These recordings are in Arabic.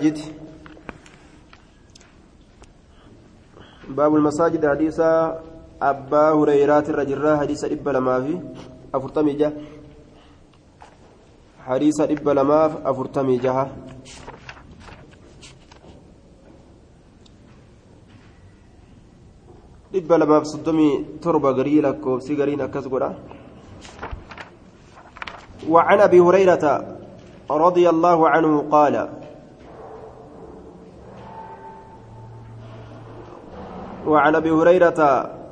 المساجد. باب المساجد حديث أبا هريرة الرجرة حديث إبا لما في أفرتمي جه. حديث إبا لما أفرتمي جه. dhibba lamaaf soddomii torba garii lakkoofsi gariin akkas وعن أبي هريرة رضي الله عنه قال وعن أبي هريرة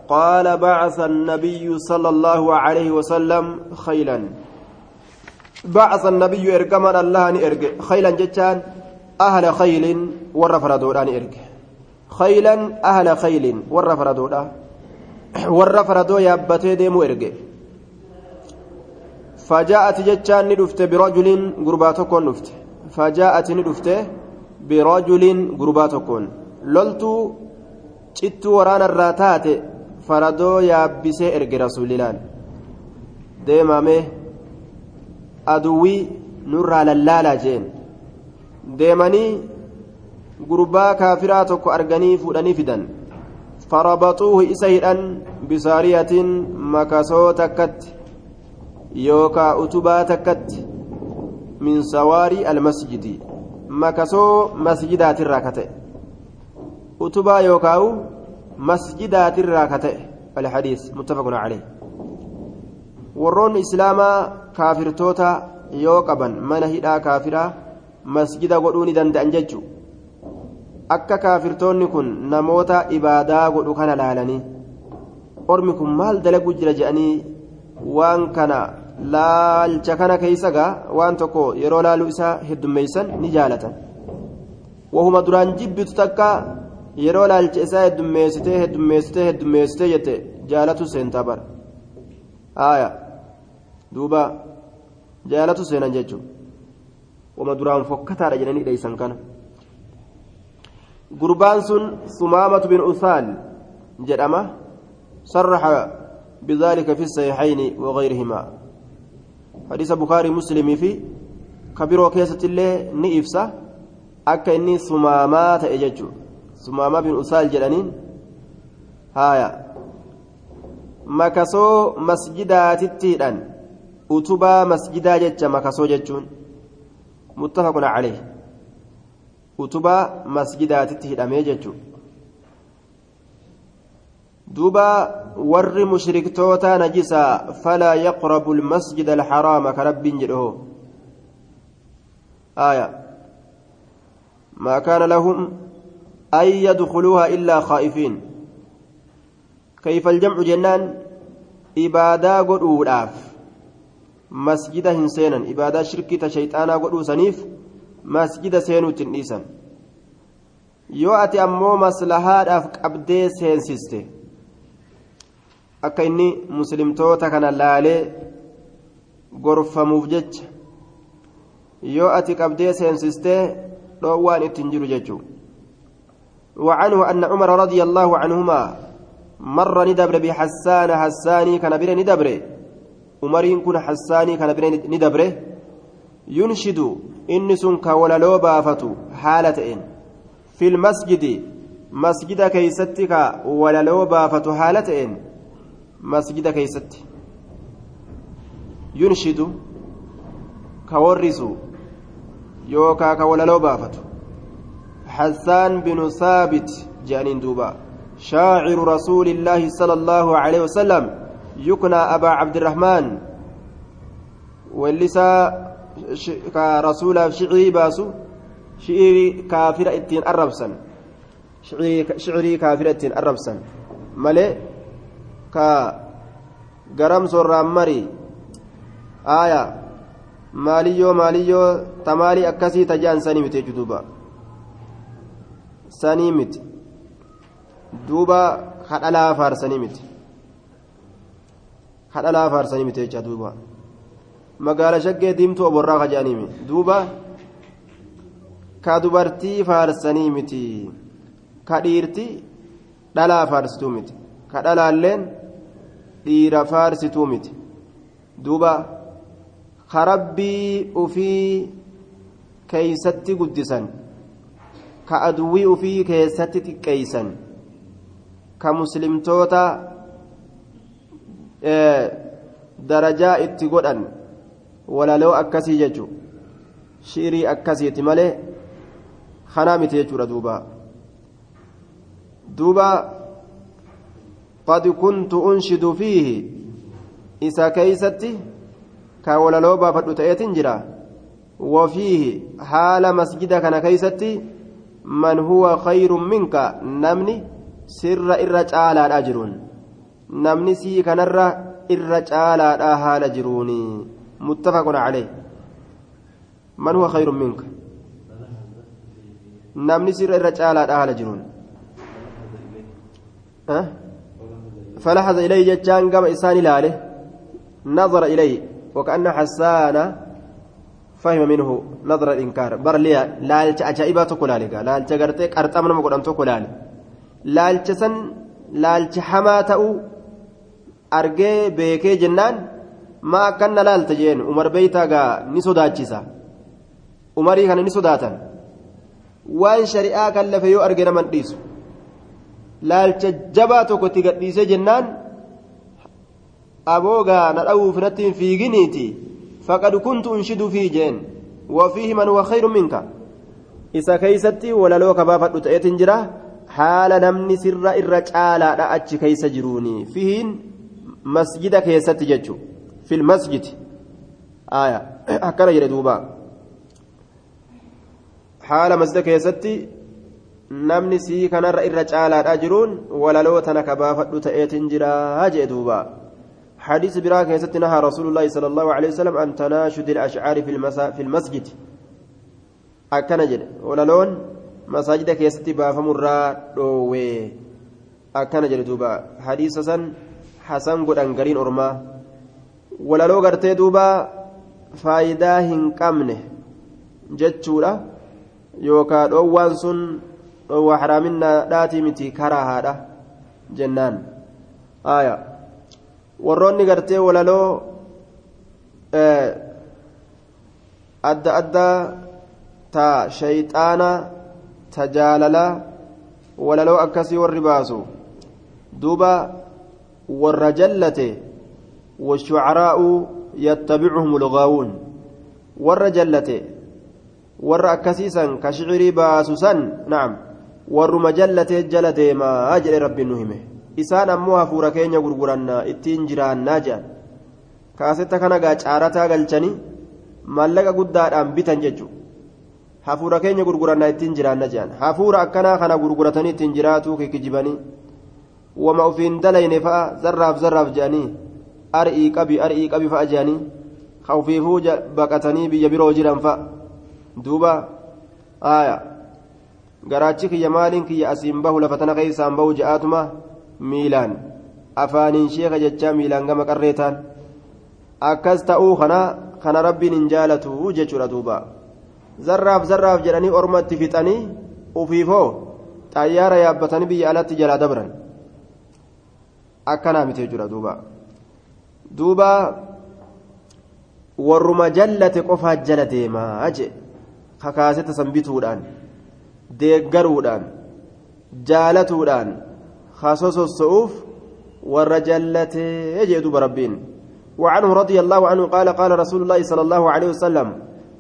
قال بعث النبي صلى الله عليه وسلم خيلا. بعث النبي ارجما الله ارج خيلا جتان أهل خيل ورفردودان ارج خيلا أهل خيل ورفردودا ورفردو يابتي ديمو ارجه فجاءت جتان ندفت برجل غرباتكون نفت. فجاءت ندفت برجل غرباتكون. لولتو cittuu waraana irraa taate faradoo yaabbisee erge rasuulilaan. Deemame aduwwii nurraa lallaalaa jeen. Deemanii gurbaa kaafiraa tokko arganii fuudhanii fidan. Farabaxuuhu isa hidhan bisaariyatiin makasoo takkatti yookaa utubaa takkatti min sawaarii almasjidi. Makasoo masjidaatirraa ka ta'e utubaa yookaa'u masjidaatirraa ka ta'e alhadiis muttafaqun calee warroonni islaamaa kaafirtoota yoo qaban mana hidhaa kaafiraa masjida godhuu ni danda'an jechu akka kaafirtoonni kun namoota ibaadaa godhu kana laalanii ormi kun maal dalaguu jira jedhanii waan kana laalcha kana keeysa gaa waan tokko yeroo laaluu isaa heddummeeysan ni jaalatan? Wahuma duraan jibbitu takka yeroo laalcha isaa heddummeessitee heddummeessitee heddummeessitee jette jaalatu seentaa bara haaya duuba jaalatu seenan jechuun wama duraan fokkataadha jedhanii dheeysan kana gurbaan sun sumaamatu bin usaal jedhama sarraxa بذلك في الصحيحين وغيرهما حديث بخاري مسلم في كبير وكيسة الله نئفسة أكا إني سماما تأججو sumaama bin usaal jedhaniin haaya makasoo masjidaatittiidhaan utubaa masjidaa jecha makasoo jechuun muttafaqun calee utubaa masjidaatitti hidhamee jechuun duuba warri mushriktoota najisaa falaa yaqrabu almasjida alxaraama ka rabbiin jedhoo haaya maa kaana lahum أن يدخلوها إلا خائفين. كيف الجمع جنان؟ إبادة الآف مسجد هنسينا إبادة شركة شيطانا قدو سنيف. مسجد سينو تنيسا يؤتي أمو مصلحات أبدي سينسيستي muslimtoota kana laalee gorfamuuf jecha yoo ati qabdee seensistee dhoowwaan ittiin jiru jechuudha وعنه أن عمر رضي الله عنهما مر ندبر بحسان حساني كان بين ندبر عمرين كن حساني كان بين ندبر ينشد إن سنك ولا لو بافتو حالة إن. في المسجد مسجد كيستك ولا لو بافتو حالة إن. مسجد كيست. ينشد كورس يوكا كولا لو بافتو. حسان بن ثابت جانين دوبا. شاعر رسول الله صلى الله عليه وسلم يكنى أبا عبد الرحمن. واللسا. كرسول شعري باسو شعري كافر اتين الربسن. شعري, شعري كافر اتين الربسن. ملي كا سرامري آية ماليو ماليو تمالي أكسي تجان سني متي دوبا. Sanii miti. Duuba hadhalaa faarsanii miti. Hadhalaa faarsanii miti jecha duuba. Magaala shaggee diimtuu oborraa kajaaniimi duuba ka dubartii faarsanii miti. Ka dhiirti dhalaa faarsituu miti. Ka dhalaalleen dhiira faarsituu miti. Duuba ka rabbii ufii keeysatti guddisan xiqqeeysan ka muslimtoota darajaa itti godhan walaloo akkasii jechu shiirii akkasiiti malee kanaa miti jechuudha duuba duuba qad kuntu unshidu fiihi isa keeysatti ka walaloo baafadhu ta'eetin jira wafiihi haala masjida kana keeysatti khayrun minka namni sirra irra caalaadha jiruun namni sii kanarra irra caalaadha haala jiruuni muttafaqun calee man huwa khayrun minka namni sirra irra caalaadha haala jiruun فلحظ إليه جتان قام إنسان لاله نظر إليه وكأن حسان فهم منه نظر الإنكار. بر لي لالش أجائبات كلالك لالش قرتك أرتمنا مقدم تكلال لالش سن لالش حما تأو أرجي بيكي جنان. ما كان لالت جين. عمر بيتا قا نسوداتشيسا عمري كان نسوداتا وان شريعة كان لفيو أرجينا من ديسو. laalcha jabaa tokkotti gadhiisee jennaan aboogaa na dha'uuf irratti hin fiiginiiti kuntu unshidu fii jeen wafiihi man huwa khayru minka isa keeysatti walaloo kabaafadhu ta'eetin jira haala namni sirra irra caalaadha achi keeysa jiruuni fihiin masjida keessatti jechu fil masjid aya akkana jedhe duuba haala masjida keessatti namni sii kanarra irra caalaadha jiruun walaloo tana kabaafadhu ta'eetin jiraa jee duuba حديث براك يستنهى رسول الله صلى الله عليه وسلم أن تناشد الأشعار في, المسا في المسجد. أكن جد. وللون مساجد كيستي بافمرا دوي أكن جد دوبا. حديث سن حسن قد أنقرين أرما. وللو قرتي دوبا فايدا هنقمنه جتشورا يوكا دوان سن haraaminaa dhaatii miti karaahaadha jennaan aya warroonni gartee walaloo adda addaa ta shayxaana ta jaalalaa walaloo akkasii warri baasu duuba warra jallate warra jallate warra akkasiisan ka shicirii baasu san nacam warruma jallatee jala deemaa jedhe rabbiin nu hime isaan ammoo hafuura keenya gurgurannaa ittiin jiraannaa jedhan kaasetta kana gaa caarataa galchanii maallaqa guddaadhaan bitan jechuudha hafuura keenya gurgurannaa ittiin jiraanna jedhan hafuura akkanaa kana gurguratanii ittiin jiraatuu kikijibanii wama ofiin dalayne fa'a zarraaf zarraaf jedhanii ar'ii qabi ar'ii qabi fa'a jedhanii hawfiifuu baqatanii biyya biroo jiran fa'a duuba aayaa. garaachi kiyya maaliin kiyya asiin bahu lafa tana keessaan bahu ja'aatuma miilaan. Afaaniin sheeka jechaa miilaan gama qarreetaan akkas ta'uu kana kana rabbiin hin jaalatu jechuudha duuba. Zarraaf zarraaf jedhanii ormatti fixanii ufiifoo xayyaara yaabbatanii biyya alatti jalaa dabran. Akkanaa miti jechuudha duuba. Duuba warruma jallate qofaa jala deemaa jee. Kakaaseta san bituudhaan deeggaruudhaan jaalatuudhaan jallatee jee duba rabbiin وعنه رضي الله عنه قال قال رسول الله صلى الله عليه وسلم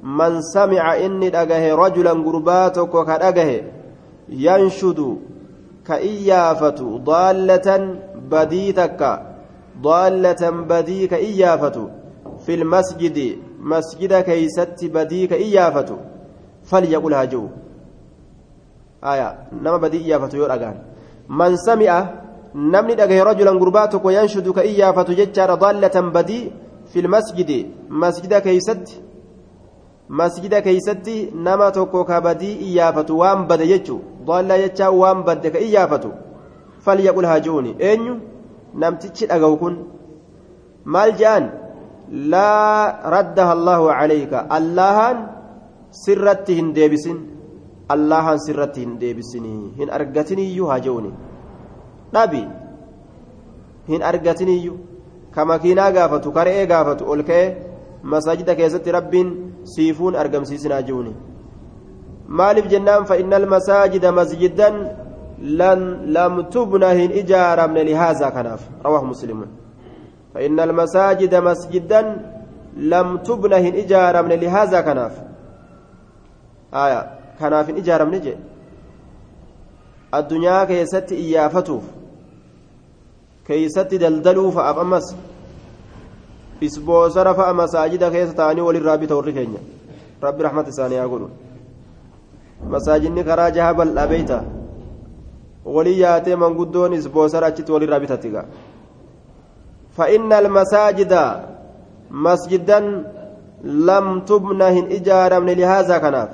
من سمع إني أجه رجلا قرباتك وكأجه ينشد كإيافة ضالة بديتك ضالة بديك إيافة في المسجد مسجد كيست بديك إيافة. فليقلها جو آية نما بدي إيافة يور أجان من سمع نمني دغه رجلا غرباتك وينشد كإيافة ججار ضالة بدي في المسجد. مسجد كيست مسجد كيست نما توكو كبدي إيافة وام بد يجو. ضالة يجا وام بد كإيافة فليقل هاجوني. أنيو نمتش دغو كن. مال جان. لا ردها الله عليك. اللهان سرتهن ديبسن deebisinii hin argatiniyyuu haja'uni dhabi hin argatiniyyuu ka makiinaa gaafatu ka re'ee gaafatu ol ka'ee masaajida keessatti rabbiin siifuun argamsiisin haja'uni maaliif jennaan فإن المساجد مسجدا لن لم تبنى هن إجارة من لهذا كناف رواه مسلم فإن المساجد مسجدا لم تبنى هن إجارة من لهذا آية كناف إجارة من جي الدنيا كيست إيافتوف كيست دلدلوا فأمس isboosara fa'a masaajida keessa ta'anii walirraa bita warri keenya rabbi rahmata isaanii haa godhu masaajidni karaa jaha bal'aa beeyta walii yaatee manguddoon isboosara achitti walirraa bitatti gaa فإن المساجد مسجدا لم تبنى هن إجارة من لهذا كناف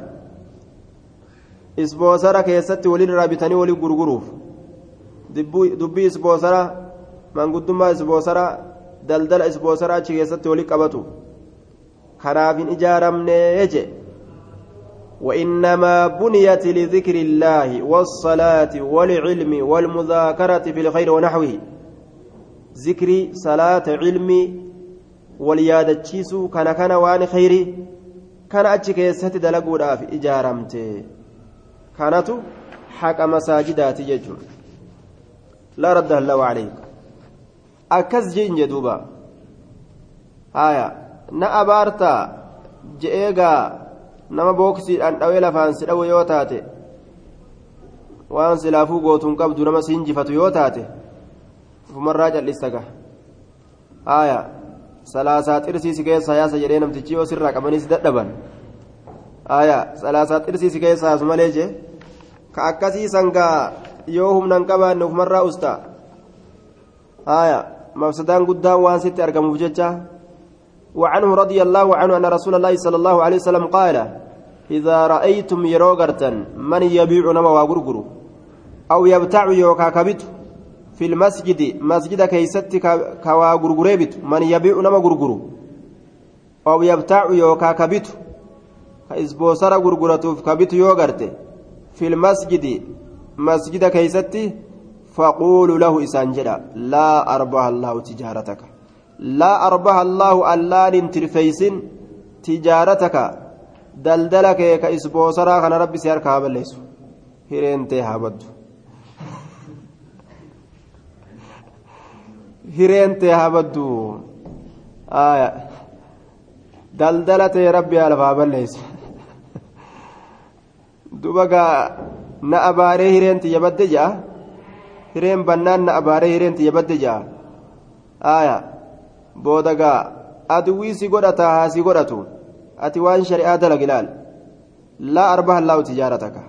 isboosara keessatti walirraa bitanii walii gurguruuf dubbii isboosara manguddummaa isboosara daldala isboosara achi keessatti walii qabatu kanaaf hin ijaaramnee je وإنما بنيت لذكر الله والصلاة والعلم والمذاكرة في الخير ونحوه ذكر صلاة علم واليادتشيسو كان كان وان خيري كان أتشك يستهد دلقوا في إجارمته kanatu haqa masaajidaati jechuudha. Laa radda hallawaa alayka. Akkas jeinje duuba. Haya na abaartaa je'eegaa nama booksiidhaan dhawee lafaan si dhawe yoo taate waan silaafuu gootuun qabdu nama siin jifatu yoo taate ufumarraa callistaga haya salaasaa xirsiisi keessaa yaasa jedhee namtichi yoo sirraa qabanis dadhaban. Haya salaasaa xirsiisi keessa haasu malee jee ka akkasii sangaa yoo humnan qabaanne ufumarraa ustaa haya مفسدان قدام وان ست أرقم بججة وعنه رضي الله عنه أن رسول الله صلى الله عليه وسلم قال إذا رأيتم يروغرتا من يبيع نما وغرغر أو يبتع يوكا كبت في المسجد مسجد كيست كوا غرغريبت من يبيع نما غرغر أو يبتع يوكا كبت isboosara gurguratuuf kabitu yoo garte filmasjidi masjida keeysatti faquulu lahu isaan jedha laa arbaha allaahu tijaarataka. Laa arbaha allaahu allaanin tirfeeysin tijaarataka. Daldala kee ka isboosaraa kana rabbi si harka haa balleessu hireentee haa hireentee haa baddu. Daldala tee rabbi alfa balleessu. ليسو دوبا نأباري هيرينتي يبد جاء hireen bannaan na abaaree hireen tiyya badde ja'a aaya booda gaa aduwwii si godhata haa si godhatu ati waan shari'aa dalag ilaal laa arbaha allaahu tijaarataka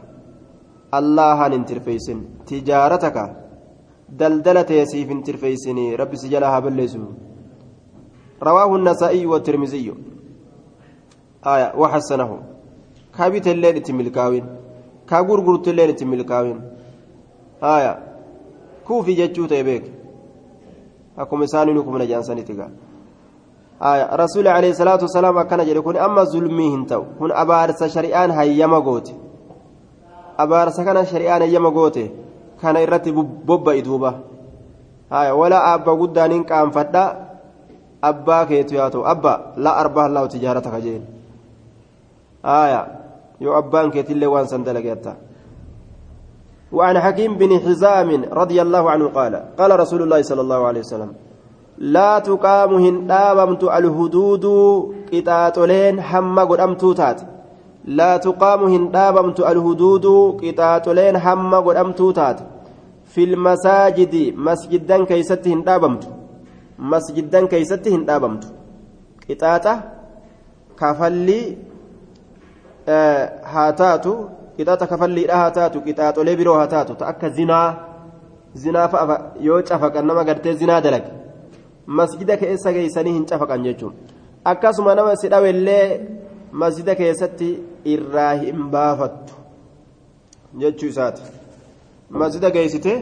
allahan hin tirfeeysin tijaarataka daldala teesiif hin tirfeeysinii rabbi si jalaa haa balleessu رواه النسائي والترمذي آية وحسنه كابت الليل تملكاوين كاغورغورت الليل تملكاوين آية kuufi jechuu ta'e beek akkuma isaanii kuma jaansanitti gaa rasuuli alayhi salaatu wasalaam akkana jedhe kun amma zulmii hin ta'u kun abaarsa shari'aan hayyama goote abaarsa kana shari'aan hayyama goote kana irratti bobba'i duuba wala abba guddaaniin qaanfadha abbaa keetu yaa ta'u abba la arbaa laa'u tijaarata ka jeen yoo abbaan keetillee waan san dalageetta وعن حكيم بن حزام رضي الله عنه قال قال رسول الله صلى الله عليه وسلم لا تقام هندابمت الهدود قطاطلين حما قدامتو تات لا تقام هندابمت الهدود قطاطلين حما قدامتو تات في المساجد مسجدا كيست هندابمت مسجدا كيست هندابمت قطاطة كفلي Eh, haa taatu qixaaxa kafalliidha haa taatu qixaaxolee biroo haa taatu ta akka zinaa zinaa fa'a yoo cafaqan nama gartee zinaa dalag masjida keessa geessanii hin cafaqan jechuun. Akkasuma nama si dhawellee masjida keessatti irraa hin baafattu jechuu isaati. Masjida geessite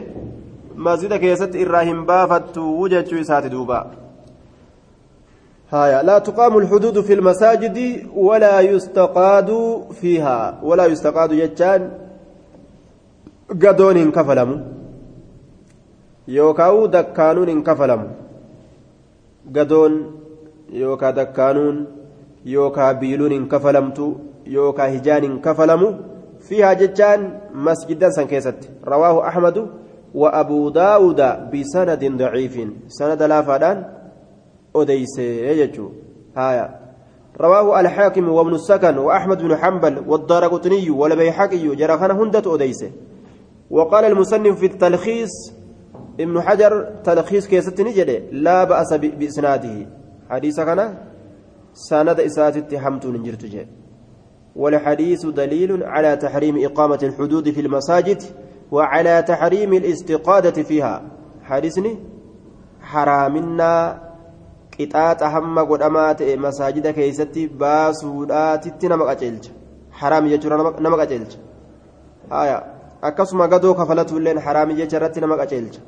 masjida keessatti irraa hin baafattu jechuu isaati duubaa. هايا لا تقام الحدود في المساجد ولا يستقاد فيها. ولا يستقاد جتان قدون انكفلم. يوكاو دكانون انكفلم. قدون يوكا دكانون يوكا بيلون انكفلمت يوكا هجان انكفلم فيها جتان مسجدا سنكيست. رواه أحمد وأبو داود بسند ضعيف. سند لا فدان أديس يجو هايا رواه الحاكم وابن السكن وأحمد بن حنبل والدارقطني والبيحقي جرى كان هندة أديس وقال المصنف في التلخيص ابن حجر تلخيص كيست نجد لا بأس بإسناده حديث كان سند إسات حمت نجرت والحديث دليل على تحريم إقامة الحدود في المساجد وعلى تحريم الاستقادة فيها حديثني حرامنا qixaaxa hamma godhamaa ta'e masaajida keeysatti baasuudhaatitti nama qaceelcha haraami jechuudha nama qaceelcha haya akkasuma gadoo kafalatuilleen haraami jecha irratti nama qaceelcha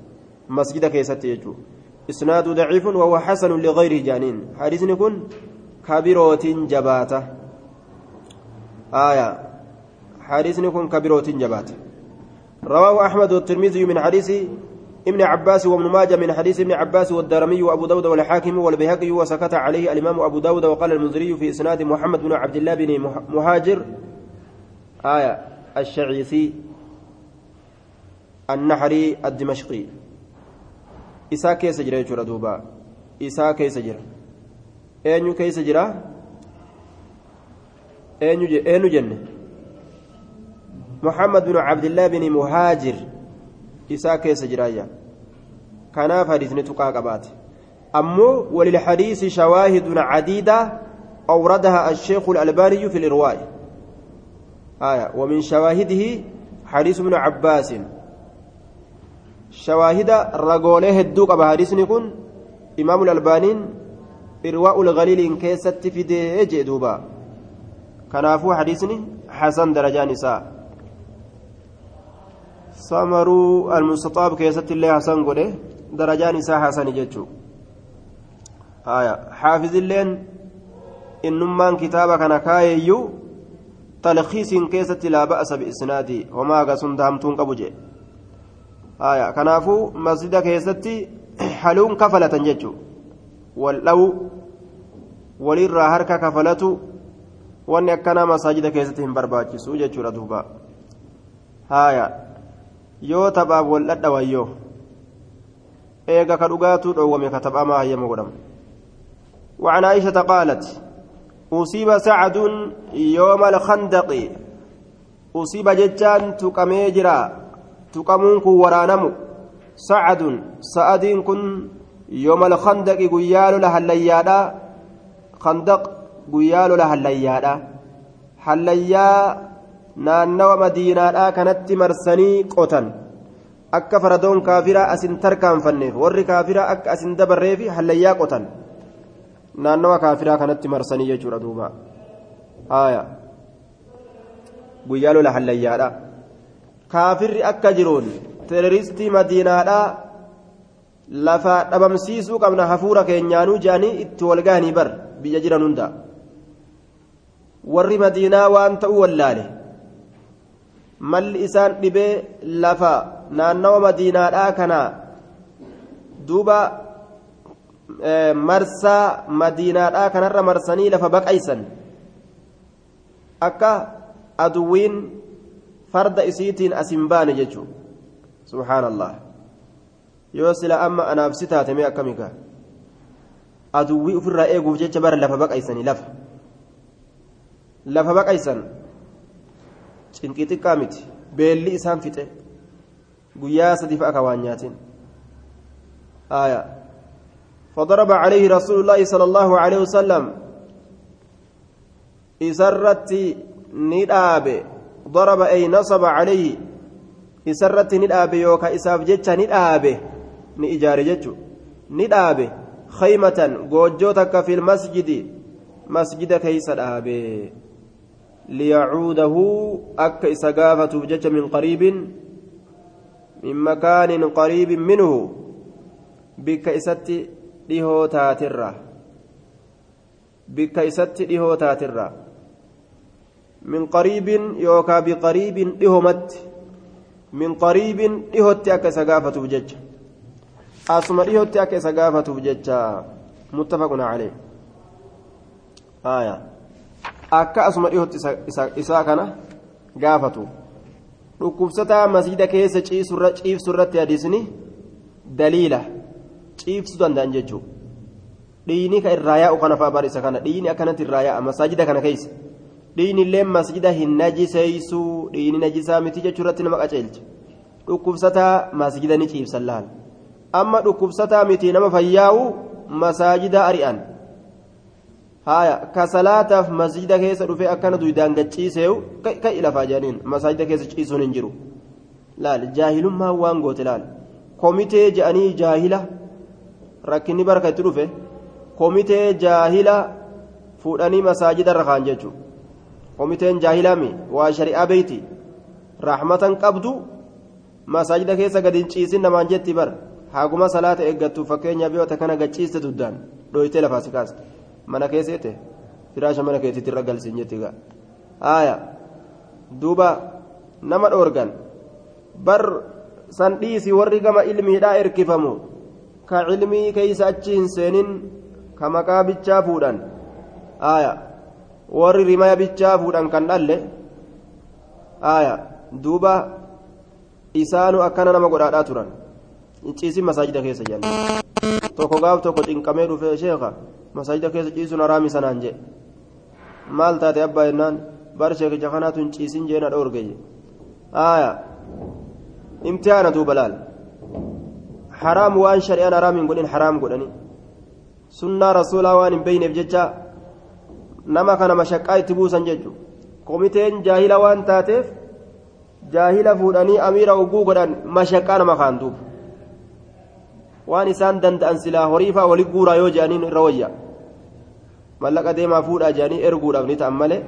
masjida keessatti jechuudha isnaadu daciifun wahuwa xasanun ligayrihi jaaniin hadiisni kun kabirootiin jabaata haya hadiisni kun kabirootiin jabaata رواه أحمد والترمذي من حديث ابن عباس وابن ماجه من حديث ابن عباس والدارمي وابو داود والحاكم والبيهقي وسكت عليه الامام ابو داود وقال المنذري في إسناد محمد بن عبد الله بن مهاجر. آية الشعيثي النحري الدمشقي. كيس كيس كيس جنة محمد بن عبد الله بن مهاجر. isaa keessa jiraayya hadiisni tuqaa qabaate ammoo walilhadiisi shawaahidun cadiida أوردها الشيخ الألباني في الإرواء. آية. ومن شواهده حديث ابن عباس. شواهد رجوله الدوق بحديث نكون إمام الألباني إرواء الغليل كيست في دي دوبا. كنافو حديثني حسن درجة نساء. samaruu almustaxaab keessatti illee hasan godhe darajaan isaa hasani jechuu haya xaafizilleen innummaan kitaaba kana kaayeyyuu talkiisiin keessatti laa ba'asa biisnaadii homaa agasun dahamtuun qabu jee kanaafuu masjida keessatti haluun kafalatan jechuu wal dhawu walirraa harka kafalatu wanni akkanaa masaajida keessatti hin barbaachisu jechuudha duuba yoo taphaaf wal dhadhawayyoo eega ka dhugaatuu dhoowwame ka taphamaa hayyama godhama. وعن عائشة قالت أصيب سعد يوم الخندق. أصيب ججان تقمي جرا تقمون ورانم سعد سعد كن يوم الخندق قيال لها خندق قيال لها حليا naannawa madiinaadhaa kanatti marsanii qotan akka faradoon kaafiraa asin tarkaanfanneef warri kaafiraa akka asin dabarreefi hallayyaa qotan naannawa kaafiraa kanatti marsanii jechuudha duuba. Haaya. Guyyaa lola hallayyaadha. Kaafirri akka jiruun teroristii madiinaadhaa lafa dhabamsiisuu qabna hafuura keenyaanuu jaanii itti walgahanii bar biyya jiran hunda. Warri madiinaa waan ta'uu wallaale malli isaan dhibee lafa naannawa madiinaadhaa kana duuba marsaa madiinaadhaa kanarra marsanii lafa baqaysan akka aduwwiin farda isiitiin asin baane jechuun subhaanallah yoo sila amma anaaf si taate mee akkamikaa aduwwii ofirraa eeguuf jecha bara lafa baqaysanii lafa lafa baqaysan cinqii xiqqaa miti. Beelli isaan fixe. Guyyaa sadiif akka waan nyaatin. آية فضرب عليه رسول الله صلى الله عليه وسلم إسرت نداب ضرب أي نصب عليه إسرت نداب يوكا إساف جتش نداب نإجار جتش نداب خيمة جوجوتك في المسجد مسجد كيس الآب ليعوده أك إسقافة جتش من قريب من مكان قريب منه dhihoo taatirra bikka isatti dhihoo taatirra min qariibin yookaa biqariibin dhihomatti min qariibin dhihotti akka isa gaafatuuf jecha asuma dhihotti akka isa gaafatuuf jecha muttafaqun calee aya akka asuma dhihotti isaa kana gaafatu dhukkubsataa masjida keessa ciibsu irratti hadiisni daliila ciibsuu danda'an jechuudha dhiini ka irraa yaa'u kana fa'aa barisa kana dhiini akkanatti irraa yaa'a masaajida kana keessa dhiini masjida hin najiseeysuu dhiini najisaa miti jechuu irratti nama qaceelcha dhukkubsataa masjida ni ciibsan laal amma dhukkubsataa miti nama fayyaa'u masaajida ari'an haya ka salaataaf masjida keessa dhufee akkana duydaan gachiiseewu kai lafaa jedhaniin masaajida keessa ciisuun hin jiru. Laal jaahilummaa waan goote laal. Komitee je'anii jaahila rakkinni barka itti dhufe komitee jaahila fuudhanii masaajida irra kaan jechuudha komiteen jaahilami waa shari'aa beeyti raaxmatan qabdu masaajida keessa gadi hin ciisin namaan jetti bar haaguma salaata eeggattu fakkeenyaaf yoo kana gachiiste duddaan dhooytee lafaa si kaasta mana keesseete firaasha mana keetiitti irra galsiin jetti gaa haaya duuba nama dhoorgan bar san dhiisii warri gama ilmiidhaa erkifamu ka ilmii keeysa achi hin seenin ka maqaa bichaa fuudhan haaya warri rimaya bichaa fuudhan kan dhalle haaya duuba isaanu akkana nama godhaadhaa turan ciisin masaajida keessa jenna tokko gaaf tokko cinqamee dhufee sheeka masaajida keessa ciisuun haraami sanaan jee maal taate abbaa jennaan bar sheekicha kanaatu hin ciisin jeena dhoorgeye haaya imtihaana duuba laal haraam waan shari'aan haraam hin godhin haraam godhani sunnaa rasuulaa waan hin beeyneef jecha nama kana mashaqqaa itti buusan jechuudha komiteen jaahila waan taateef jaahila fuudhanii amiira oguu godhan mashaqqaa nama kaantuuf waan isaan danda'an silaa horiifaa wali guuraa yoo jedhaniin irra wayya mallaqa deemaa fuudhaa jedhanii erguudhaaf ni ta'an malee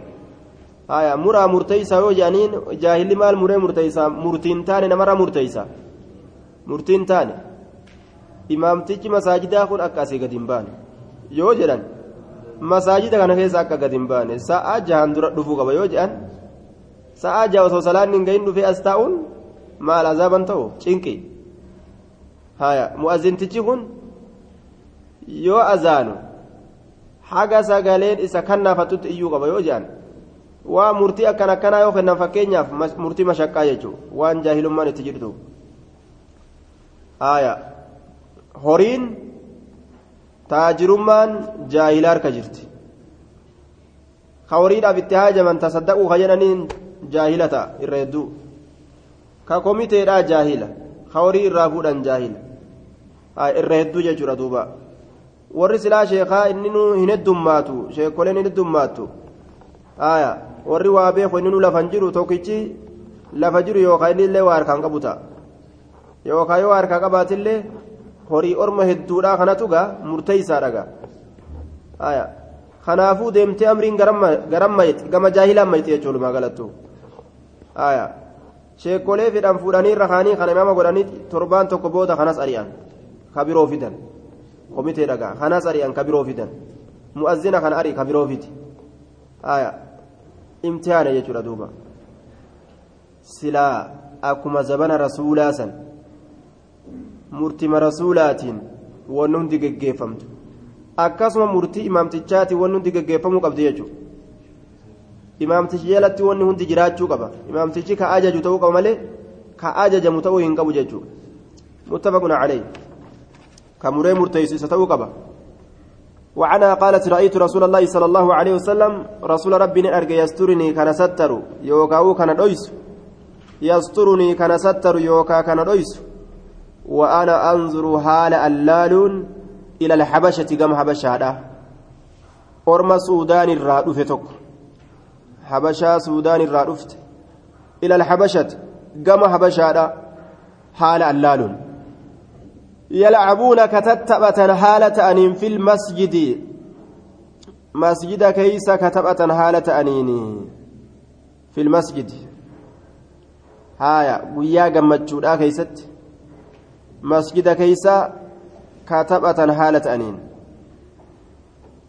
haya muraa murteeysaa yoo jedhaniin jaahilli maal muree murteeysaa murtiin taane namarra murteeysa murtiin taane imaamtichi masaajidaa kun akka asii gadi hin baane yoo jedhan masaajida kana keessa akka gadi hin baane sa'aa jahan dura dhufuu qaba yoo jedhan sa'aa jaha osoo salaanni hin gahin dhufee as taa'uun maal azaaban ta'u cinqi haya mu'azzintichi kun yoo azaanu haga sagaleen isa kannaafatutti iyyuu qaba yoo jedhan waa murtii akkan akkanaa yoo kennan fakkeenyaaf murtii mashaqqaa jechuudha waan jaahilummaan itti jirtu horiin taajirummaan jaahilaa harka jirti ka horiidhaaf itti haajaman tasaddaquu ka jedhaniin jaahila ta'a irra hedduu ka komiteedhaa jaahila ka horii irraa fuudhan jaahila irra hedduu jechuudha duuba warri silaa sheekaa inni nu hin heddummaatu sheekoleen hin heddummaattu aya warri waa beeku inni nu lafan jiru tokkichi lafa jiru yookaan inni illee waa harkaan qabu ta'a yookaan yoo harkaa qabaatillee horii orma hedduudhaa kanatu gaa murteeysaadha gaa aya kanaafuu deemtee amriin garammayet gama jaahilaan mayxi jechuun walumaa galattu aya sheekolee fidhan fuudhanii irra kaanii kana imaama godhanii torbaan tokko booda kanas ari'an ka biroo fidan komitee dhagaa kanas ari'an ka biroo fidan mu'azzina kana ari ka biroo fiti aya imtihaana jechuudha duuba silaa akkuma zabana rasuulaa san murtima rasuulaatiin wanni hundi geggeeffamtu akkasuma murtii imaamtichaatiin wanni hundi geggeeffamuu qabdi jechuudha imaamtichi jalatti wanni hundi jiraachuu qaba imaamtichi ka ajaju ta'uu qaba malee ka ajajamu ta'uu hin qabu jechuudha muttafaqun calee murteessu ta'uu qaba. وعنها قالت رأيت رسول الله صلى الله عليه وسلم رسول ربي أرجى يسترني كان ستر يوكاو كان دويس يسترني كان ستر يوكا كان دويس وأنا أنظر حال اللال إلى الحبشة كم حبشة أرمى سودان الرادف تك حبشة سودان الرادفت إلى الحبشة كم حبشة حال اللال يلعبون كتتبة حالة أنين في المسجد. مسجد كيس كتبة حالة أنيني في المسجد. هايا ويا جمتشودا كيست. مسجد كيس كتبة حالة أنين.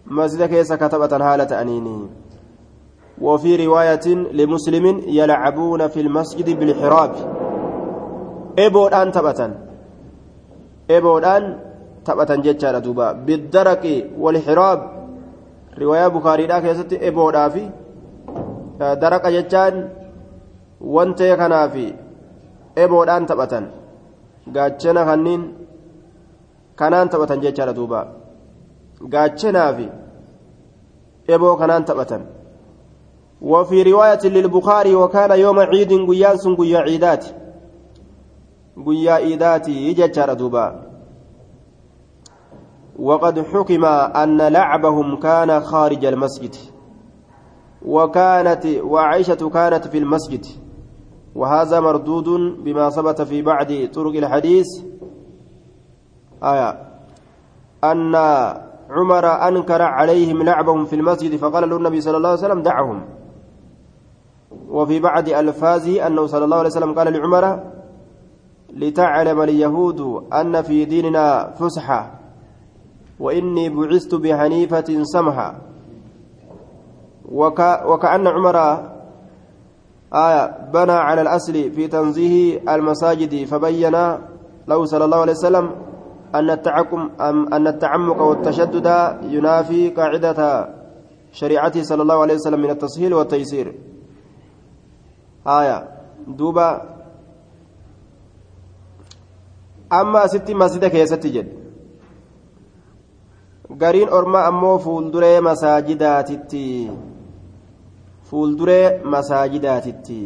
مسجد كيس كتبة حالة أنيني وفي رواية لمسلم يلعبون في المسجد بالحراب. إبود أن تبتن eeboodhaan taphatan jechaadha duuba biddaraqi walxiraab riwaayaa bukaariidhaa keessatti eboodhaa fi daraqa jechaan wantee kanaafi eboodhaan taphatan gaachana kanniin kanaan taphatan jechaadha duuba gaachanaafi eboo kanaan taphatan وفي رواية للبخاري وكان يوم عيد قياس قيا عيدات قيا عيدات يجتر دوبا وقد حكم أن لعبهم كان خارج المسجد. وكانت وعائشة كانت في المسجد. وهذا مردود بما ثبت في بعض طرق الحديث. آية. أن عمر أنكر عليهم لعبهم في المسجد فقال له النبي صلى الله عليه وسلم دعهم. وفي بعض ألفاظه أنه صلى الله عليه وسلم قال لعمر لتعلم اليهود أن في ديننا فسحة وإني بعثت بحنيفة سمحة. وك وكأن عمر آية بنى على الأصل في تنزيه المساجد فبين له صلى الله عليه وسلم أن التعكم أن التعمق والتشدد ينافي قاعدة شريعته صلى الله عليه وسلم من التسهيل والتيسير. آية دوبا أما ستي مسجد كيستي جد gariin orma ammoo fuulduree masaajidaatitti fuulduree masaajidaatitti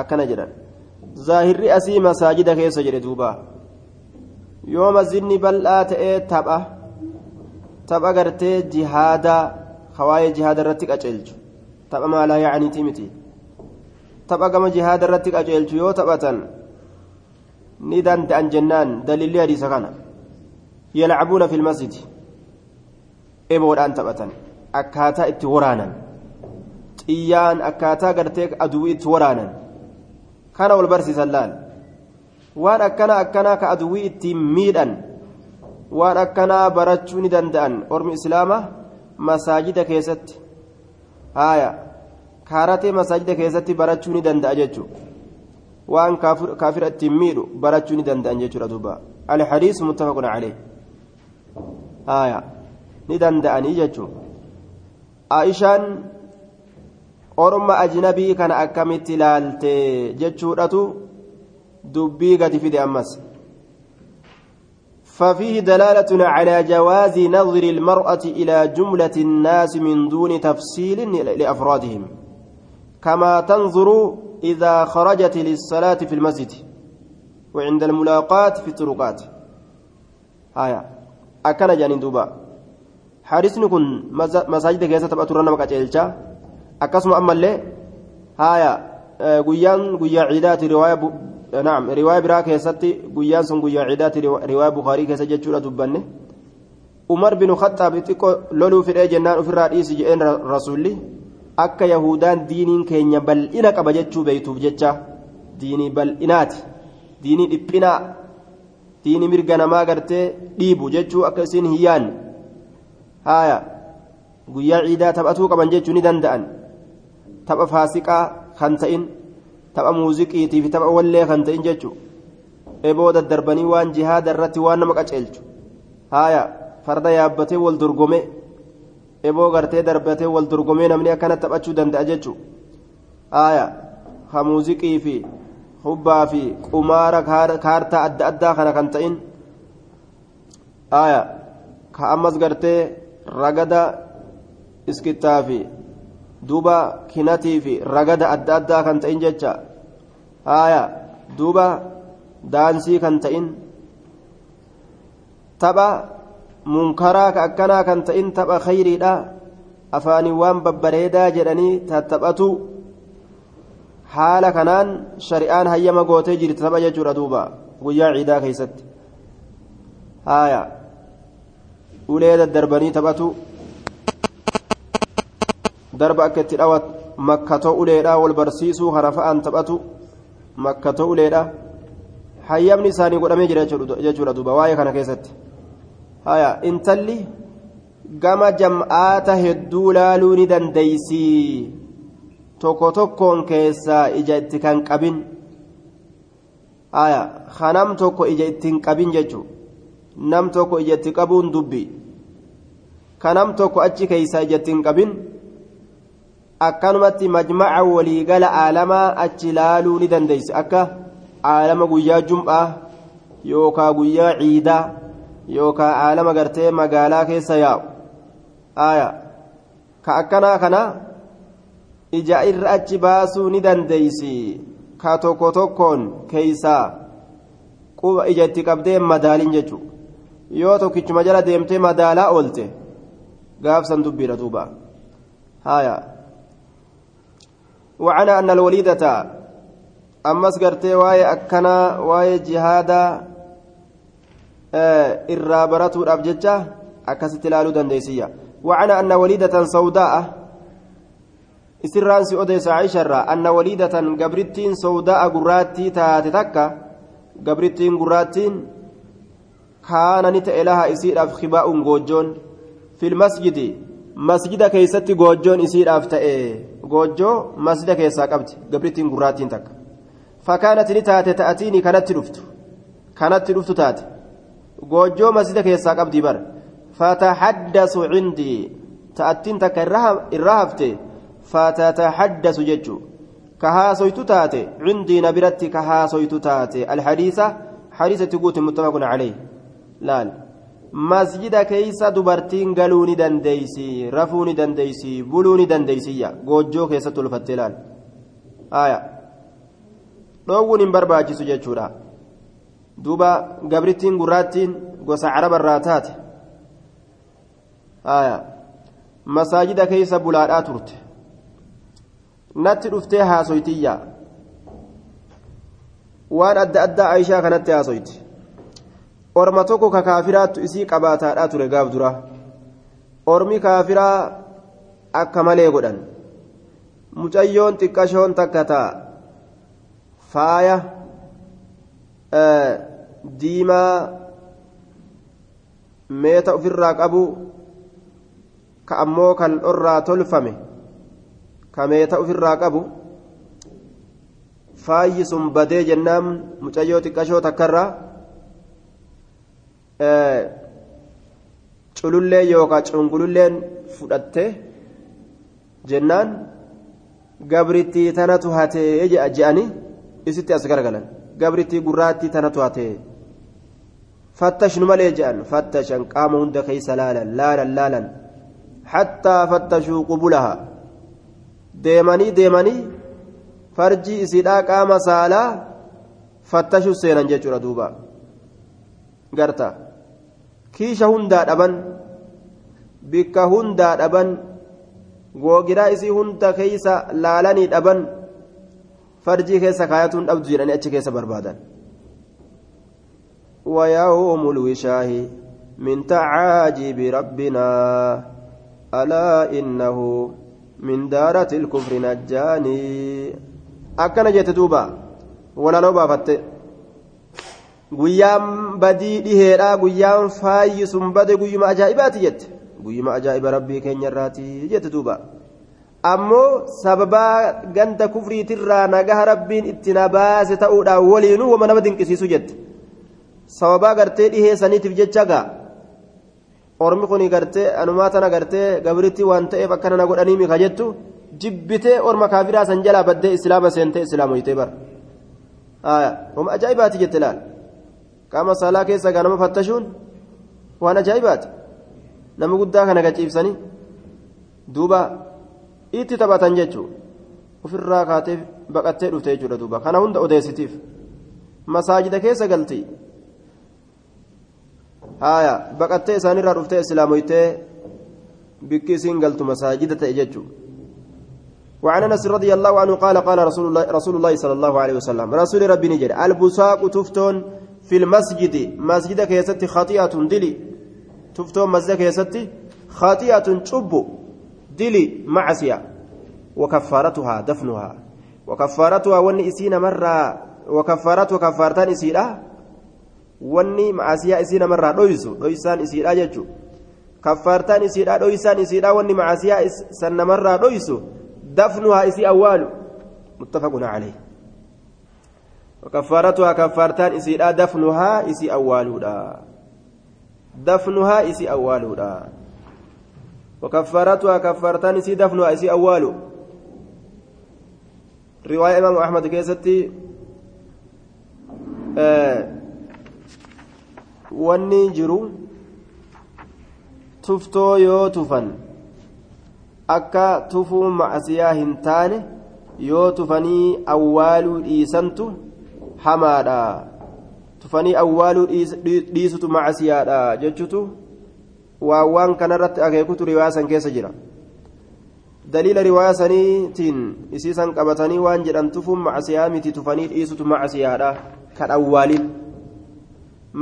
akkana jedhan zaahirri asii masaajida keessa jedhe duuba yoo masjidni bal'aa ta'ee tapha tapha gartee jihaadaa hawaayee jihaada irratti qaceelchu tapha maalaa yaa'aniiti miti tapha gama jihaada irratti qaceelchu yoo taphatan ni danda'an jennaan dalilli hadiisa kana. Yalcabuuna fi lmasjidi eboodhaan taphatan. Akkaataa itti waraanan. Xiyyaan akkaataa gartee aduwii itti waraanan. Kana wal barsiisan laal. Waan akkana akkanaa ka aduwii ittiin miidhan. Waan akkanaa barachuu ni danda'an. Ormi islaama masaajida keessatti. Haaya. Kaaratee masaajida keessatti barachuu ni danda'a jechuudha kaafira ittiin miidhu barachuu ni danda'an jechuudha duuba alhadiis muttafaqun calee haaya ni danda'anii jechuudha aishaan orma ajnabii kana akkamitti ilaalte jechuudhatu dubbii gadi fide ammas ففيه دلالة على جواز نظر المرأة إلى جملة الناس من دون تفصيل لأفرادهم كما تنظر إذا خرجت للصلاة في المسجد وعند الملاقات في الطرقات. آية أكن جانين دوبا. حارسني كن مساجد كيسة تبقى ترى نمك أجلجا أكسم أما اللي؟ آية قيان قيا عيدات رواية نعم رواية برا كيستي قيان سن قيا عيدات رواية بخاري كيسة جتشورة دبني عمر بن خطاب تقول لولو في الجنان في الرئيس جئين رسولي. Akka yahudaan diiniin keenya bal'ina qaba jechuu beeytuuf jecha. Diinii bal'inaati. Diinii dhiphinaa diinii mirga namaa gartee dhiibu jechuu akka isin hin yaanne haaya. Guyyaa ciidaa taphatuu qaban jechuu ni danda'an. Tapha faasiqaa kan ta'in tapha muuziqiitii fi tapha wallee kan ta'in jechuu. Eboo daddarbanii waan jihaada irratti waan nama qaceelchu. Haaya. Farda yaabbatee wal dorgome eboo gartee darbatee wal dorgomee namni akkana taphachuu danda'a jechuun haaya ha fi hubbaa fi qumaara kaartaa adda addaa kana kan ta'in haaya ka ammas gartee ragada iskittaa fi duuba kinatii fi ragada adda addaa kan ta'in jecha haaya duuba daansii kan ta'in tapha. Munkaraa ka akkanaa kan ta'in tapha khayriidha afaanii waan babbareedaa jedhanii tattaphatu haala kanaan shari'aan hayyama gootee jirti tapha jechuudha duuba guyyaa ciidaa keessatti haaya ulee daddarbanii taphatu darba akka itti dhawat makkatoo uleedha wal barsiisuu harafa'aan taphatu makkatoo uleedha hayyamni isaanii godhamee jira jechuudha duuba waa'ee kana keessatti haya intalli gama jam'aata hedduu laaluu ni dandeeysi tokko tokkoon keessaa ija itti kan qabin. Haya kanam tokko ija itti hin qabin jechuu nam tokko ija itti qabuun dubbi. Kanam tokko achi keeysaa ija itti hin qabin. Akkanumatti majmaca waliigala aalamaa achi laaluu ni dandeeyse akka aalama guyyaa jum'aa yookaa guyyaa ciidaa yookaan caalama gartee magaalaa keessa yaa'u. Aaya ka akkanaa kana ija irra achi baasuu ni dandeeysi. Ka tokko tokkoon keeysaa. Quba ija itti qabdee madaaliin jechuudha yoo tokkichuma jala deemtee madaalaa oolte gaafsan dubbiidha duuba. Haaya wacana anna alwaliidata. Ammas gartee waa'ee akkanaa waa'ee jihaadaa irraa baratuudhaaf jecha akkasitti ilaaluu dandeessiyya وعنى أن وليدة سوداء isirraan si odeessa Aisharraa anna waliidatan gabrittiin sawdaa gurraattii taate takka gabrittiin gurraattiin kaana ni ta'e laha isiidhaaf khibaa'uun goojjoon fil masjidi masjida keessatti goojjoon isiidhaaf ta'e goojjoo masjida keessaa qabdi gabrittiin gurraattiin takka fakkaanatti ni taate ta'atiini kanatti dhuftu kanatti dhuftu taate goojoo masjida keessaa qabdii bar fatahaddasu cindii ta'attiin takka irra hafte fatatahaddasu jechuu ka haasoytu taate cindii na biratti ka haasoytu taate. Alhadiisa hadiisatti guuti muttafaqun caleyh laal. Masjida keeysa dubartiin galuu ni dandeeysi rafuu ni dandeeysi buluu ni dandeeysiyya. Goojoo keessatti ulfatte laal. Aya dhoowwuun hin barbaachisu jechuudha. Duuba gabrittiin gurraattiin gosa caraba irraa taate. Masaajida keessa bulaadhaa turte. Natti dhuftee haasoytiyya. Waan adda addaa aishaa kanatti haasoyti orma tokko ka kaafiraattu isii qabaataadhaa ture gaaf dura. Ormi kaafiraa akka malee godhan. Mucayyoon xiqqashoon takka taa. Faaya diimaa meeta ofirraa qabu ka ammoo kan dhorraa tolfame ka meeta ofirraa qabu faayyi sun badee jennaan mucayyoo xiqqashoo takkarraa culullee yookaan cungululleen fudhatte jennaan gabrittii tanatu hatee je'anii isitti as garagalan gabrittii gurraattii tanatu hatee fattashnu malee je'an fattashan qaama hunda keessa laalan laalan laalan hattaa fattashuu qubulaha deemanii deemanii farjii isiidhaa qaama saalaa fattashuu seenan jechuudha duuba garta kiisha hundaa dhaban bikka hundaa dhaban googiraa isii hunda keessa laalanii dhaban farjii keessa kaayatuun dhabdu jedhanii achi keessa barbaadan ويوم الوشاه من تعاجب ربنا ألا إنه من دارة الكفر نجاني أكن جت دوبا ولا لو بافت guyyaan badii dhiheedha guyyaan faayyi sun bade guyyuma ajaa'ibaati jette guyyuma ajaa'iba rabbii keenya irraati jette duuba ammoo sababaa ganda kufriitirraa nagaha rabbiin itti na baase ta'uudhaan waliinuu wama nama dinqisiisu jette sababaa gartee dhihee saniitiif jecha gaa ormi kun gartee anumaa tana gartee gabritti waan ta'eef akkana na godhanii mika jettu jibbitee orma kaafiraa san jalaa baddee islaama seentee islaamoytee bara wama ajaa'ibaati jette laal qaama saalaa keessa gaa fattashuun waan ajaa'ibaati nama guddaa kana gaciibsanii duuba itti taphatan jechuun ofirraa kaatee baqattee dhufte jechuudha duuba kana hunda odeessitiif masaajida keessa galti haaya baqattee isaanirraa dhuftee islaamoytee bikki isiin galtu masaajida ta'e jechuudha. وعن انس رضي الله عنه قال قال رسول الله رسول الله صلى الله عليه وسلم رسول ربي نجد البساق تفتون في المسجد مسجد كيست خطيئة دلي تفتون دلي معصية وكفارتها دفنها وكفارتها ون إسين مرة وكفارتها كفارتان إسيرا wanni macaasiyaa isii namarraa dhoysu dhoysaan isiidha jechuun kaffaartaan isiidha dhoysaan isiidha wanni macaasiyaa san namarraa dhoysu dafnuhaa isii awwaalu muttafaquna calee وكفارتها كفارتان إسيرا دفنها إسي أولودا دفنها إسي أولودا وكفارتها كفارتان إسي دفنها إسي أولو riwaaya imaamu ahmad keessatti wanni jiru tuftoo yoo tufan akka tufuu macasiyaa hin taane yoo tufanii awwaaluu dhiisantu hamaadha tufanii awwaaluu dhiisutu macasiyaadha jechutu waan waan kanarratti akeekutu riwaayaa san keessa jira daliila riwaayaa saniitiin isiisan qabatanii waan jedhan tufuun macasiyaa miti tufanii dhiisutu macasiyaadha kan awwaaliin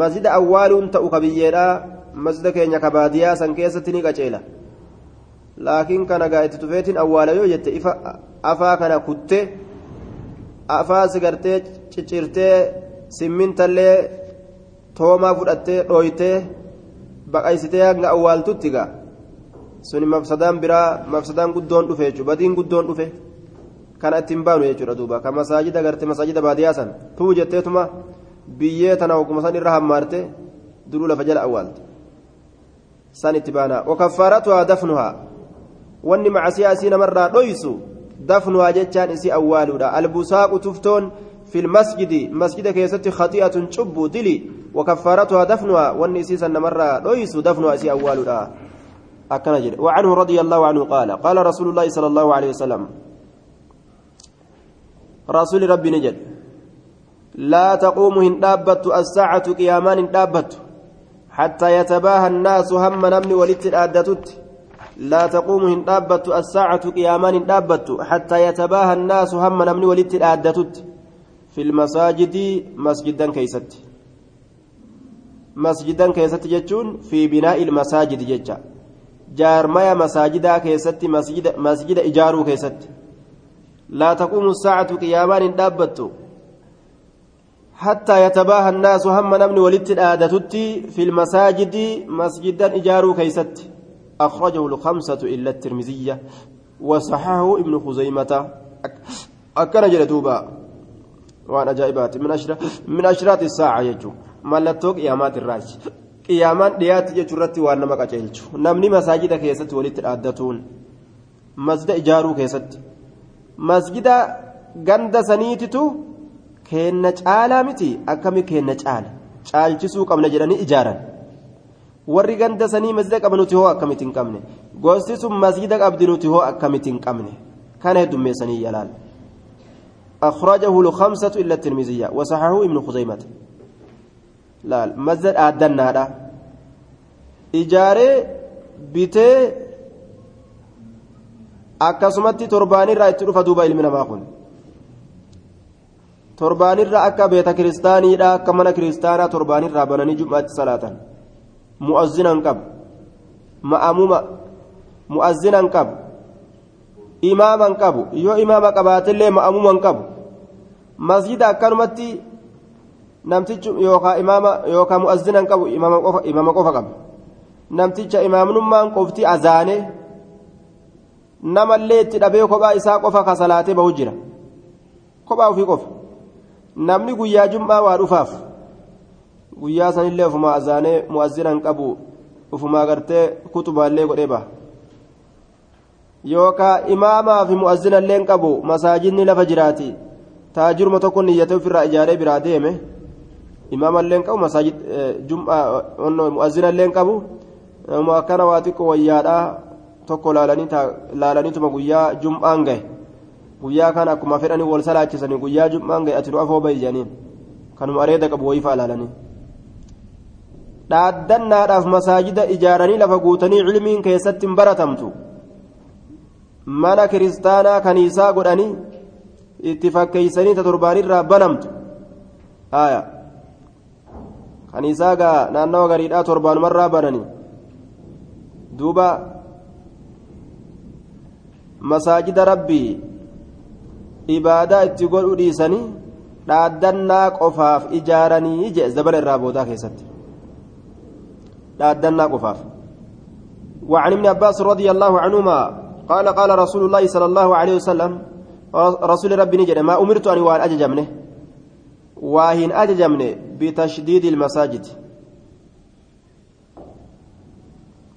masjida awwaaluun ta'u kabiyyeedha masjida keenya kabaadiyaa san keessatti ni qaceela laakiin kana gaa itti tufeetiin awwaala yoo jette ifa afaa kana kuttee afaa sigartee ciccirtee simmintallee toomaa fudhattee dhooytee baqaysitee hanga awwaaltutti gaa suni mafsadaan biraa mafsadaan guddoon dhufe jechuudha badiin guddoon dhufe kana ittiin baanu jechuudha duuba kan masaajida garte masaajida baadiyyaa san tuu jetteetuma biyyee tana hogguma san irra hammaarte duruu lafa jala awwaalte san itti baana wakaffaaratuhaa dafnuhaa wanni macasiyaa isii namarraa dhoysu dafnuhaa jechaan isii awwaaluudha albusaaqu tuftoon في المسجد مسجد كيست خطيئة شب دلي وكفارتها دفنها والنسيس مرة ليس دفنها سي أول أكنجر وعنه رضي الله عنه قال قال رسول الله صلى الله عليه وسلم رسول ربي نجد لا تقوم هندابت الساعة قيامان هندابت حتى يتباهى الناس هم نمني ولت الآدتت. لا تقوم هندابت الساعة قيامان هندابت حتى يتباهى الناس هم نمني ولت الآدتت. في المساجد مسجدا كيست. مسجدا كيست جتون في بناء المساجد جتا جارمايا مساجدا كيست مسجد مسجد إجارو كيست. لا تقوم الساعة قيامان دابت حتى يتباهى الناس هم نمن ولدت الآدتت في المساجد مسجدا إجارو كيست. أخرجه الخمسة إلا الترمذية وصححه ابن خزيمة. أكن جلدوبا waan ajaa'ibaati min ashraati saaca jechuun mallattoo qiyaamaati irraachi qiyaamaan dhiyaatti jechuu irratti waan nama qaceelchu namni masaajida keessatti walitti dhaaddatuun masjida ijaaruu keessatti masjida ganda saniititu keenna caalaa miti akkami keenna caala caalchisuu qabna jedhanii ijaaran warri ganda sanii masjida qaba nuti hoo akkamitti hin qabne gosti sun masjida qabdi nuti hoo akkamitti hin qabne kana heddummeessanii yalaal. أخرجه الخمسة إلا الترمذية وصححه ابن خزيمة لا مزد آدنا هذا إجارة بيتي akkasumatti torbaanirraa itti dhufa duuba ilmi namaa kun torbaanirra akka beeta kiristaaniidha akka mana kiristaanaa torbaanirraa bananii jum'aatti salaatan mu'azzinan qabu ma'amuma mu'azzinan qabu imaaman qabu yoo imaama qabaatillee ma'amuman qabu masjida akkanumatti namtichi yookaan imaama yookaan mu'azzinan qabu imaama qofa qabu. Namticha imaamnummaan qofti azaane namallee itti dhabee kophaa isaa qofa kasalaatee bahu jira. Kophaa ofii qofa. Namni guyyaa jum'aa waa dhufaaf guyyaa sanillee ofumaa azaanee mu'azzinan qabu ofumaa gartee kutubaallee godhee baha. Yookaan imaamaa fi mu'azzinallee qabu masaajidni lafa jiraati taajiruma tokko niyyatee ofirraa ijaaree biraa deeme imaamallee qabu masaajid jum'aa mu'azzinallee qabu akkana waa xiqqoo wayyaadhaa tokko laalaniituma guyyaa jum'aan gahe guyyaa kana akkuma fedhanii wal salaachisanii guyyaa jum'aan gahe ati nu afoo bahi jedhaniin kanuma areeda qabu wayii fa'a laalanii. dhaaddannaadhaaf masaajida ijaaranii lafa guutanii cilmiin keessatti hin baratamtu. Mana kiristaanaa kaniisaa godhanii itti fakkeeysanii ta torbaanirraa banamtu haya kaniisaa gaa naannawa gariidhaa torbaanumarraa bananii duuba masaajida rabbii ibaadaa itti godhu dhiisanii dhaaddannaa qofaaf ijaaranii jee zabana irraa boodaa keessatti dhaaddannaa qofaaf وعن ابن عباس رضي الله عنهما قال قال رسول الله صلى الله عليه وسلم رسول ربي نجد ما أمرت أن وان أججمنه واهن أججمنه بتشديد المساجد.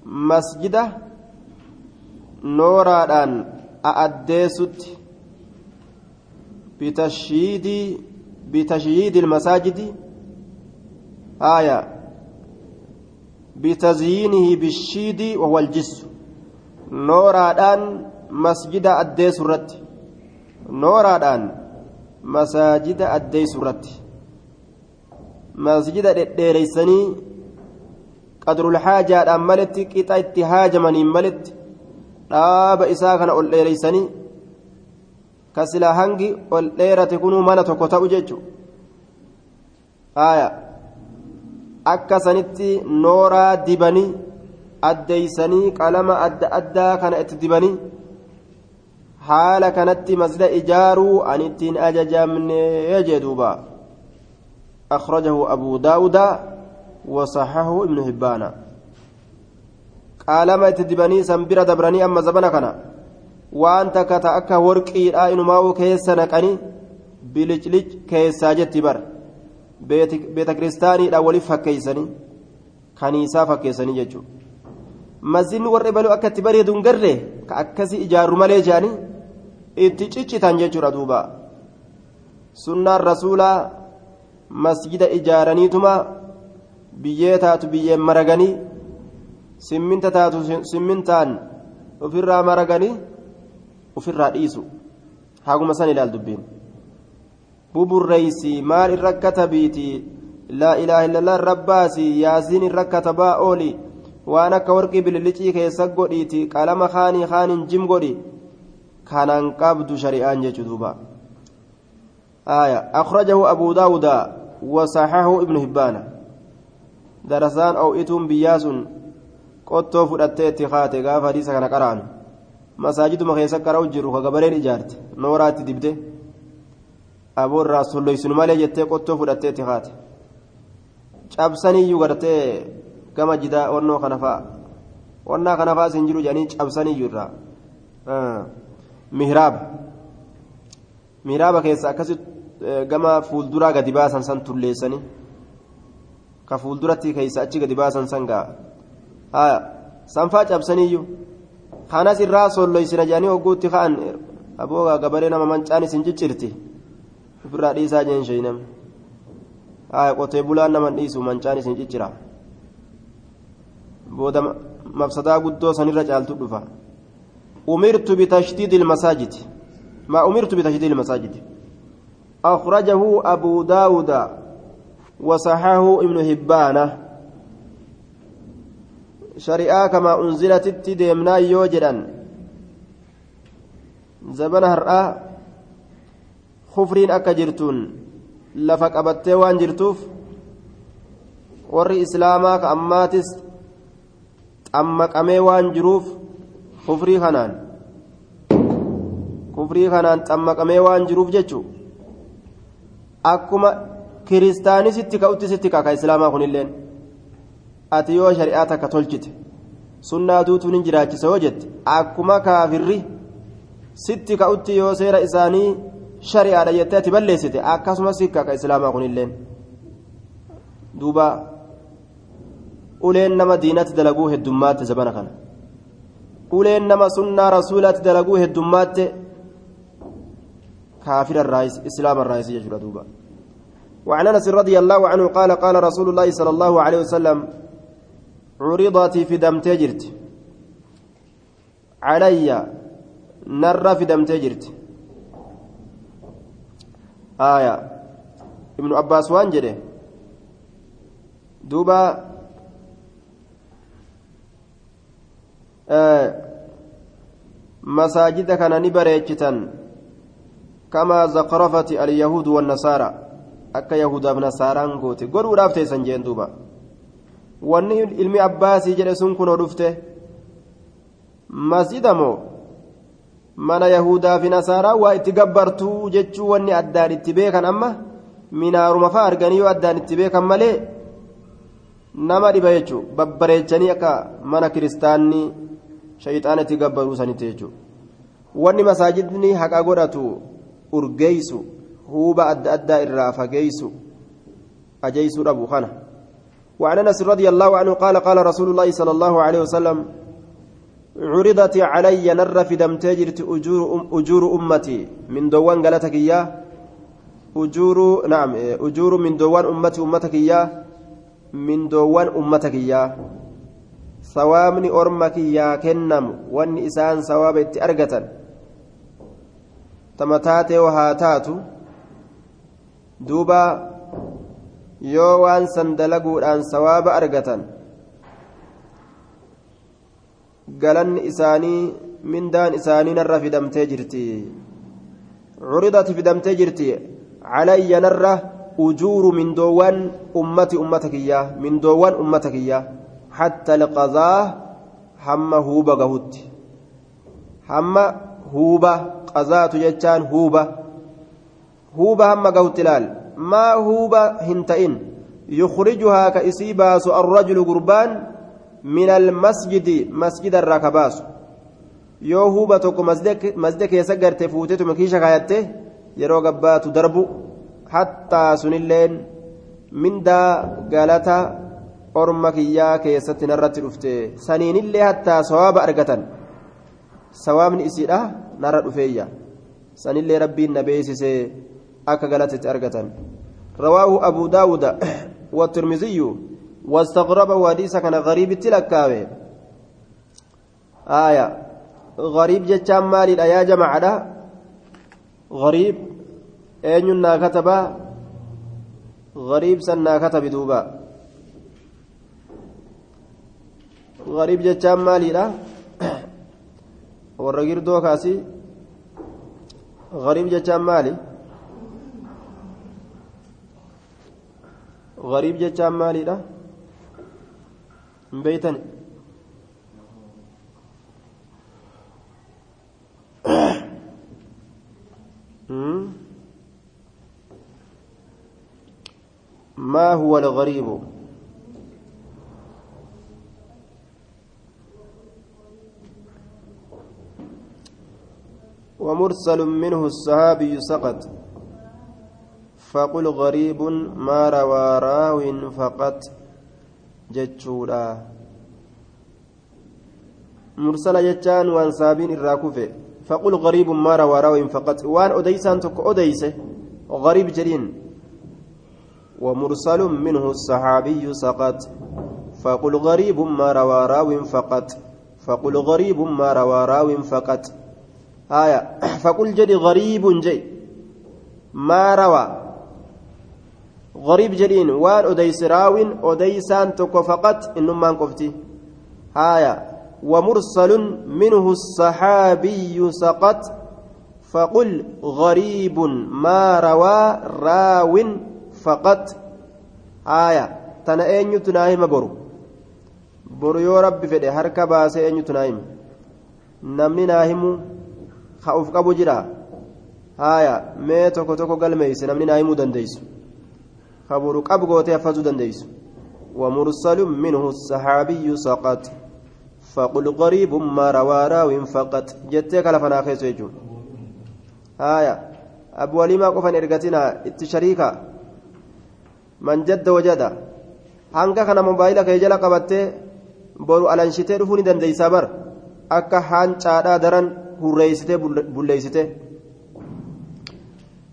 مسجدة نوران أأديست بتشييد بتشييد المساجد. آية. بتزيينه بالشيد وهو nooraadhaan masjida addeessu irratti nooraadhaan masaajida addeessu irratti masjida dhedheereysanii qadrul haajaadhaan maletti qixa itti haajamaniin maletti dhaaba isaa kana ol dheereysanii kasila hangi ol dheerate kunuu mana tokko ta'u jechu aya akka sanitti nooraa dibanii addeeysanii qalama adda addaa kana itti dibanii haala kanatti masjida ijaaruu an ittiin ajajamnee jee duuba أخرجه أبو داود وصححه ابن هبان qaalama itti dibanii san bira dabranii amma zabana kana waan takka ta akka warqiidha inumaa'uu keessa naqanii biliclic keessaa jetti bar beeta kiristaaniidha waliif fakkeeysanii kaniisaa fakkeessanii jechuudha masjidni warri baluu akka itti bareedu hin garre ka akkasii ijaarru malee jedhanii itti ciccitan jechuudha duuba. Sunnaan rasuulaa masjida ijaaraniituma biyyee taatu biyyeen maraganii simminta taatu simmintaan ofirraa maraganii ofirraa dhiisu. Haguma san ilaal dubbiin. Buburreeysi maal irra katabiiti? Laa ilaaha illallah rabbaasi yaasiin irra katabaa ooli waan akka warqii bililicii keessa godhiiti qalama kaanii kaaniin jim godhi kanaan qabdu shari'aan jechu duuba آية أخرجه أبو داود وصححه ابن هبان درسان أو إتم بياس fudhattee itti kaate gaafa hadiisa kana qara'an masaajiduma keessa qara'u jiru ka gabareen ijaarte nooraatti dibde aboorraa solloysinu malee jettee qottoo fudhattee itti kaate cabsaniyyuu gartee gama jidaa onnoo kana fa'a onnaa kana fa'a sin jiru jedhanii cabsaniyyuu irraa mihraaba mihraaba keessa akkasi gama fuulduraa gadi baasan san tulleessanii ka fuulduratti keessa achi gadi baasan san ga'a sanfaa cabsaniyyuu kanas irraa solloysina jedhanii hogguutti ka'an aboogaa gabaree nama mancaanis hin ciccirti ofirraa dhiisaa jeen sheenam qotee bulaan naman dhiisu mancaanis hin ciccira booda mafsadaa guddoo sanirra caaltu dhufa umirtu bitashdiidi ilmasaajid ما أمرت بتشديد المساجد أخرجه أبو داود وصححه ابن shari'aa kama unzilatitti deemnaa yoo jedhan zabana har'aa kufriin akka jirtuun lafa qabattee waan jirtuuf warri islaamaa ka ammaatis xammaqamee waan jiruuf kufrii kanaan. Kufrii kanaan xammaqamee waan jiruuf jechu. Akkuma kiristaanisitti ka'utti sitti kaka islaamaa kunilleen. Ati yoo shari'aa takka tolchite sunnaa duutuun hin jiraachisa yoo jette. Akkuma kaafirri sitti ka'utti yoo seera isaanii shari'aadha jettee ati balleessite akkasumas sikka ka islaamaa kunilleen. Duuba uleen nama diinatti dalaguu heddummaatte zabana kana uleen nama sunnaa rasuulaatti dalaguu heddummaatte kaafira irraayis islaama irraayis jechuudha duuba وعن انس رضي الله عنه قال قال رسول الله صلى الله عليه وسلم عرضت في دم تجرت علي نر في دم تجرت آية ابن عباس وانجده دوبا مساجد كان نبريتشتا كما زخرفت اليهود والنصارى akka yahudaaf nasaaraan goote godhuudhaaf teessan jeen duuba wanni ilmi abbaasii jedhe sun kunoo dhufte masjida moo mana yahudaa fi nasaaraa waa itti gabbartuu jechuu wanni addaan itti beekan amma minaaruma fa'a arganii yoo addaan itti beekan malee nama dhiba jechuu babbareechanii akka mana kiristaanni shayxaana itti gabbaruu sanitti jechuu wanni masaajidni haqa godhatu urgeeysu huuba adda addaa irraa fageeysu ajeysu dhabu kana وعن انس رضي الله عنه قال قال رسول الله صلى الله عليه وسلم عرضت علي نر في دم تجرت اجور أم اجور امتي من دوان قالتك اياه ujuuru naam ujuuru mindoowwan ummati ummata kiyyaa mindoowwan ummata kiyyaa sawaabni orma kiyyaa kennamu wanni isaan sawaaba itti argatan tama taatee haa taatu duuba yoo waan san dalaguudhaan sawaaba argatan galanni isaanii mindaan isaanii narra fidamtee jirti curidati fidamtee jirti calayya narra ujuuru mindoowwan ummati ummata kiyyaa mindoowwan ummata kiyyaa حتى القضاء هم هوبة قهوت. هم هوبة قضاء جتان هوبة هوبة هم قهوت لال. ما هوبة هنتئن. يخرجها كإسيباس الرجل قربان من المسجد مسجد الركباس. yoo huuba tokko masjida keessa garte fuutetu makiisha kaayatte yeroo gabbaatu darbu hattaa sunilleen mindaa galata orma kiyyaa keessatti narratti dhufte saniinillee hattaa sawaaba argatan sawaabni isiidha narra dhufeeyya sanillee rabbiin na beeksise akka galatitti argatan رواه أبو داود والترمذي واستغربه حديث كان غريب التلكاوي آية غريب جتشام مالي يا جماعة غريب أين كتب غريب سنا كتب دوبا غريب جتشام ماليدha warra girdoo kaasi غريب jechaan maali غريب jechaan maaliidha hin beeytan ما هو الغريب ومرسل منه الصحابي سقط. فقل غريب ما روى راو فقط. جتشودا مرسل جتان وان سابين الراكوفة. فقل غريب ما روى راو فقط. وان أديسان تك أديس غريب جرين. ومرسل منه الصحابي سقط. فقل غريب ما روى راو فقط. فقل غريب ما روى راو فقط. آية. فقل جدي غريب جي. ما روى؟ غريب جدين. وان أديس راوين. أديسان تكو فقط. إنما قفتي آية. ومرسل منه الصحابي سقط. فقل غريب. ما روى؟ راو فقط. آية. تنا أين تناهم برو برو يا رب فدي هركا باسي أين تناهم نمني ناهمو uf qabu jira haya mee tokko tokko galmeeyse namni naa himuu dandeeysu kaburu qabu gootee affazuu dandeeysu ومرسل منه الصحابي سقط فقل غريب ما روى راو فقط جتك لفنا خيس يجون آية أبو وليما قفن إرقتنا التشريكا من جد وجد hanga kana mobaayila kee jala qabattee boru alanshitee dhufuu ni dandeeysaa bar akka haancaadhaa daran هريسته بليسته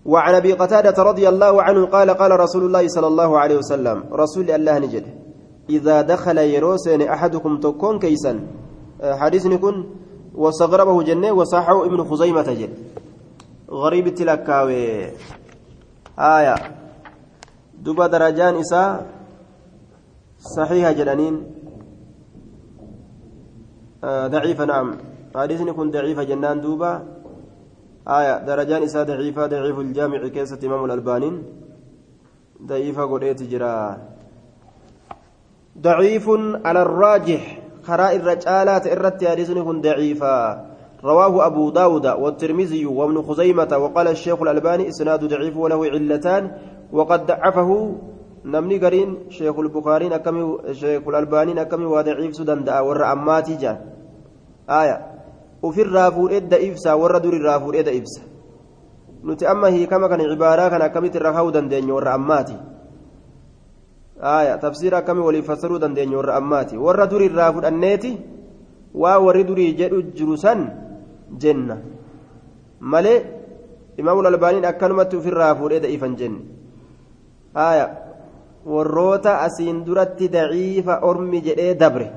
وعن أبي قتادة رضي الله عنه قال قال رسول الله صلى الله عليه وسلم رسول الله نجد إذا دخل يروسن أحدكم تكون كيسا. حديث يكون وصغربه جنة وصححه ابن خزيمة جد. غريب التلكاوي آية. دبا درجان إساء صحيحة جلانين آه ضعيفة نعم. حديثني كن ضعيفة جنان دوبا. آية درجان إساء ضعيفة ضعيف الجامع كيسة إمام الألبانين. ضعيفة قريت جرا. ضعيف على الراجح خراء الرجالات إرت حديثني كن ضعيفة. رواه أبو داود والترمذي وابن خزيمة وقال الشيخ الألباني إسناد ضعيف وله علتان. وقد ضعفه نمني قرين شيخ البخاري أكمي شيخ الألباني أكمي وضعيف سدن دعا ورأماتي جان. آية ofirraa fuudhee da'ibsa warra durirraa fuudhee da'ibsa nuti amma hiikama kana cibaaraa kana akkamitti irra kaa'uu dandeenya warra ammaati tafsiira akkami waliif fassaruu dandeenya warra ammaati warra durirraa fudhanneeti waa warri durii jedhu jiru san jenna malee imaamul albaaniin akkanumatti ofirraa fuudhee da'iifan jenne warroota asiin duratti daciifa ormi jedhee dabre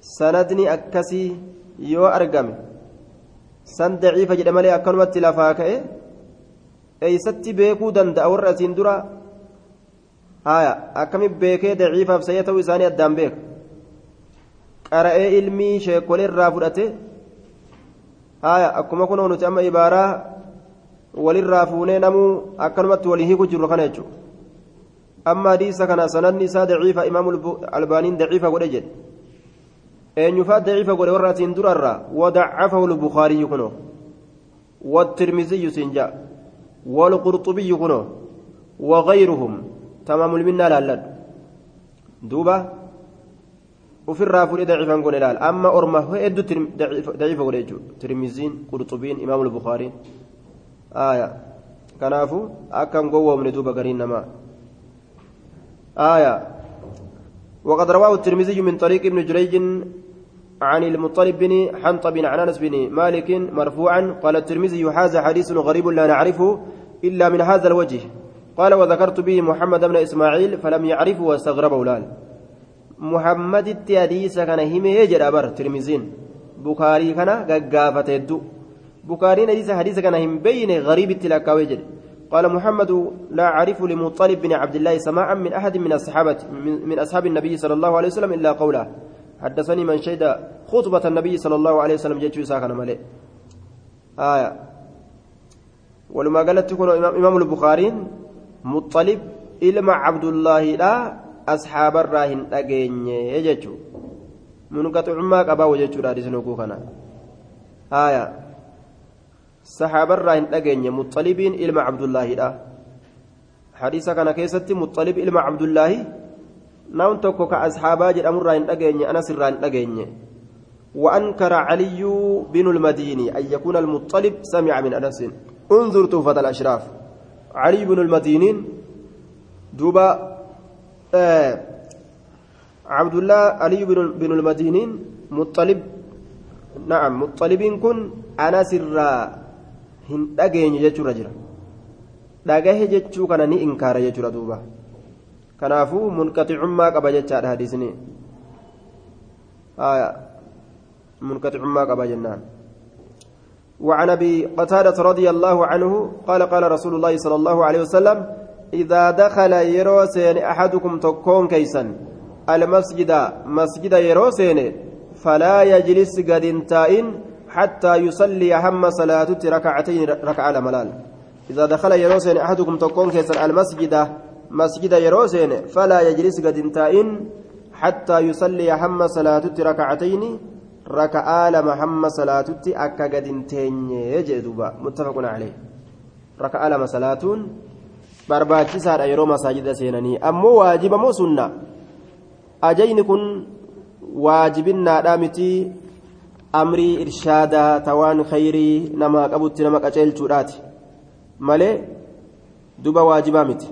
sanadni akkasii yoo argame san daciifa jedhe malee akkanumatti lafaa ka'e eeysatti beekuu danda'a warra asiin dura haya akkami beekee daciifaaf sayya ta'uu isaanii addaan beeka qara'ee ilmii sheekolee irraa fudhate haya akkuma kunoo nuti amma ibaaraa walirraa fuunee namuu akkanumatti walii hiiku jirru kana jechuudha amma hadiisa kana sanadni isaa daciifa imaamu albaaniin daciifa godhe jedhe eenyufaa daciifa godhe warra asiin durarraa wadacafahu lbukaariyyu kunoo والترمذي سنجا والقرطبي كنو وغيرهم تمام المنا لالد دوبا وفي الرافل ضعيفا قول لال أما أرمى هو ضعيف قول ترمزين قرطبين إمام البخاري آية كنافو أكم قوة من دوبا قرين نما آية وقد رواه الترمذي من طريق ابن جريج عن المطلب بن حنطب عن انس بن مالك مرفوعا قال الترمذي هذا حديث غريب لا نعرفه إلا من هذا الوجه. قال وذكرت به محمد بن إسماعيل فلم يعرفه واستغربه لال محمد التحديث كان هم يجر أبر ترمذين. بخاري كان غغافته يدو. بخاري حديث حديث كان هم بين غريب التلاكاوي قال محمد لا أعرف لمطلب بن عبد الله سماعا من أحد من الصحابة من أصحاب النبي صلى الله عليه وسلم إلا قوله. حدثني من شهد خطبة النبي صلى الله عليه وسلم جيتشو ساكن ملئ آية. ولما قالت تكون إمام البخاري مطلب إلما عبد الله لا أصحاب الراهن أجين يجتشو من قطع ما قبا وجتشو رادس نوكوكنا آية. صحاب الراهن أجين مطلبين إلما عبد الله لا. حديث كان كيستي مطلب إلما عبد الله نون توكو كأصحابا جرام الراين أجيني أنس الراين أجيني وأنكر علي بن المديني أن يكون المطلب سمع من أنس. انظر توفة الأشراف. علي بن المدينين دوبا آه عبد الله علي بن المدينين مطلب نعم مطلبين كن أنس الرا هن أجيني جتشو رجلا dhagahe jechuu kana ni inkaara jechuudha duuba kanaafuu munqaxicummaa qaba jechaadha hadiisni. Munqaxicummaa qaba jennaan. وعن أبي قتادة رضي الله عنه قال قال رسول الله صلى الله عليه وسلم إذا دخل يروسين أحدكم تكون كيسا المسجد مسجد يروسين فلا يجلس قد انتائن حتى يصلي هم صلاة ركعتين ركعة ملال إذا دخل يروسين أحدكم تكون كيسا المسجد مسجد يروسين فلا يجلس قد انتائن حتى يصلي هم صلاة ركعتين ركعة لما هم صلاة أكا قد انتين يجدوبا متفق عليه ركعة لما صلاة barbaachisaadha yeroo masaajida seenanii ammoo waajiba moo sunna ajayni kun waajibinnaadha miti amrii irshaadaa tawaan khayrii namaa qabutti nama qaceelchuudhaati malee duba waajibaa miti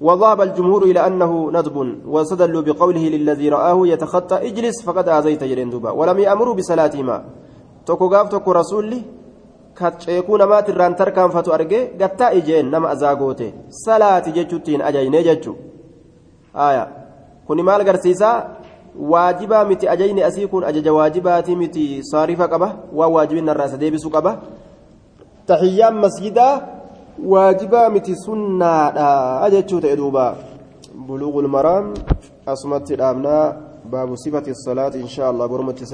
وذهب الجمهور إلى أنه ندب واستدلوا بقوله للذي رآه يتخطى اجلس فقد آذيت جرين دوبا. ولم يأمروا بصلاتهما توكو غاف توكو رسولي كتشيكو نمات الران تركان فتو أرجي. قتا إجين نما أزاغوتي صلاة جتشوتين أجيني جتشو آية. كوني مال قرسيسا واجبا متي أجيني أسيكون. أجج واجباتي متي صارفة قبه وواجبين الراس ديبسو قبه تحيام مسجدا. واجبا متي سنة أجتشو تأدوبا بلوغ المرام أصمت الأمناء باب صفة الصلاة إن شاء الله برمت